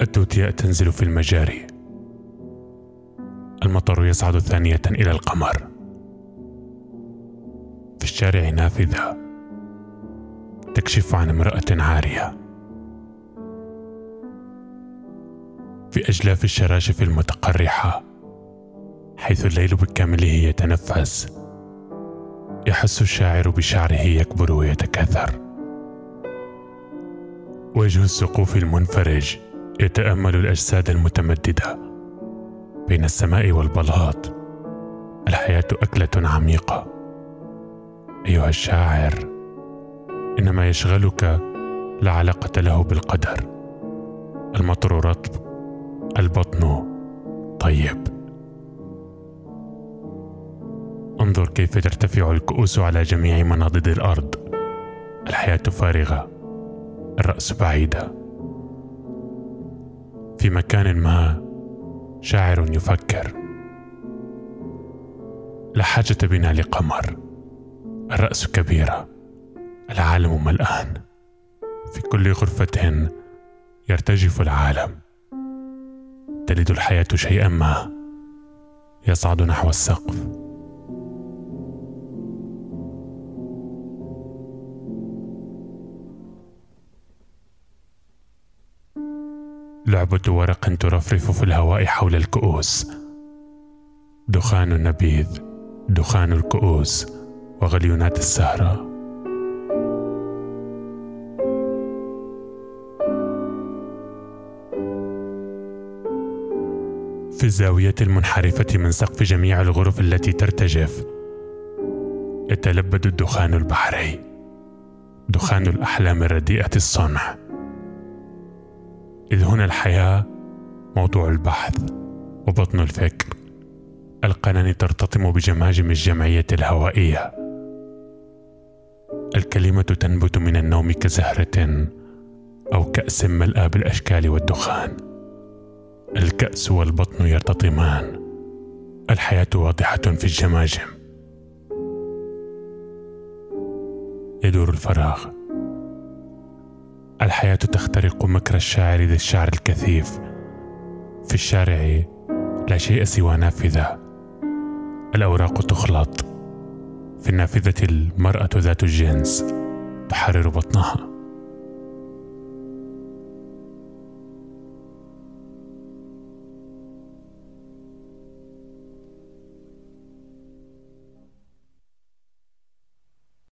التوتياء تنزل في المجاري. المطر يصعد ثانية إلى القمر. في الشارع نافذة تكشف عن امرأة عارية. في أجلاف الشراشف المتقرحة حيث الليل بكامله يتنفس يحس الشاعر بشعره يكبر ويتكاثر. وجه السقوف المنفرج يتأمل الأجساد المتمددة بين السماء والبلاط. الحياة أكلة عميقة. أيها الشاعر ان ما يشغلك لا علاقه له بالقدر. المطر رطب البطن طيب. انظر كيف ترتفع الكؤوس على جميع مناضد الأرض. الحياة فارغة الرأس بعيدة. في مكان ما شاعر يفكر. لا حاجة بنا لقمر. الرأس كبيرة. العالم ملآن في كل غرفة يرتجف العالم. تلد الحياة شيئا ما. يصعد نحو السقف. لعبة ورق ترفرف في الهواء حول الكؤوس. دخان النبيذ دخان الكؤوس وغليونات السهرة. في الزاوية المنحرفة من سقف جميع الغرف التي ترتجف يتلبد الدخان البحري دخان الأحلام الرديئة الصنع. إذ هنا الحياة موضوع البحث وبطن الفكر. القنان ترتطم بجماجم الجمعية الهوائية. الكلمة تنبت من النوم كزهرة أو كأس ملأى بالأشكال والدخان. الكأس والبطن يرتطمان. الحياة واضحة في الجماجم. يدور الفراغ. الحياة تخترق مكر الشاعر ذي الشعر الكثيف. في الشارع لا شيء سوى نافذة. الأوراق تخلط. في النافذة المرأة ذات الجنس تحرر بطنها.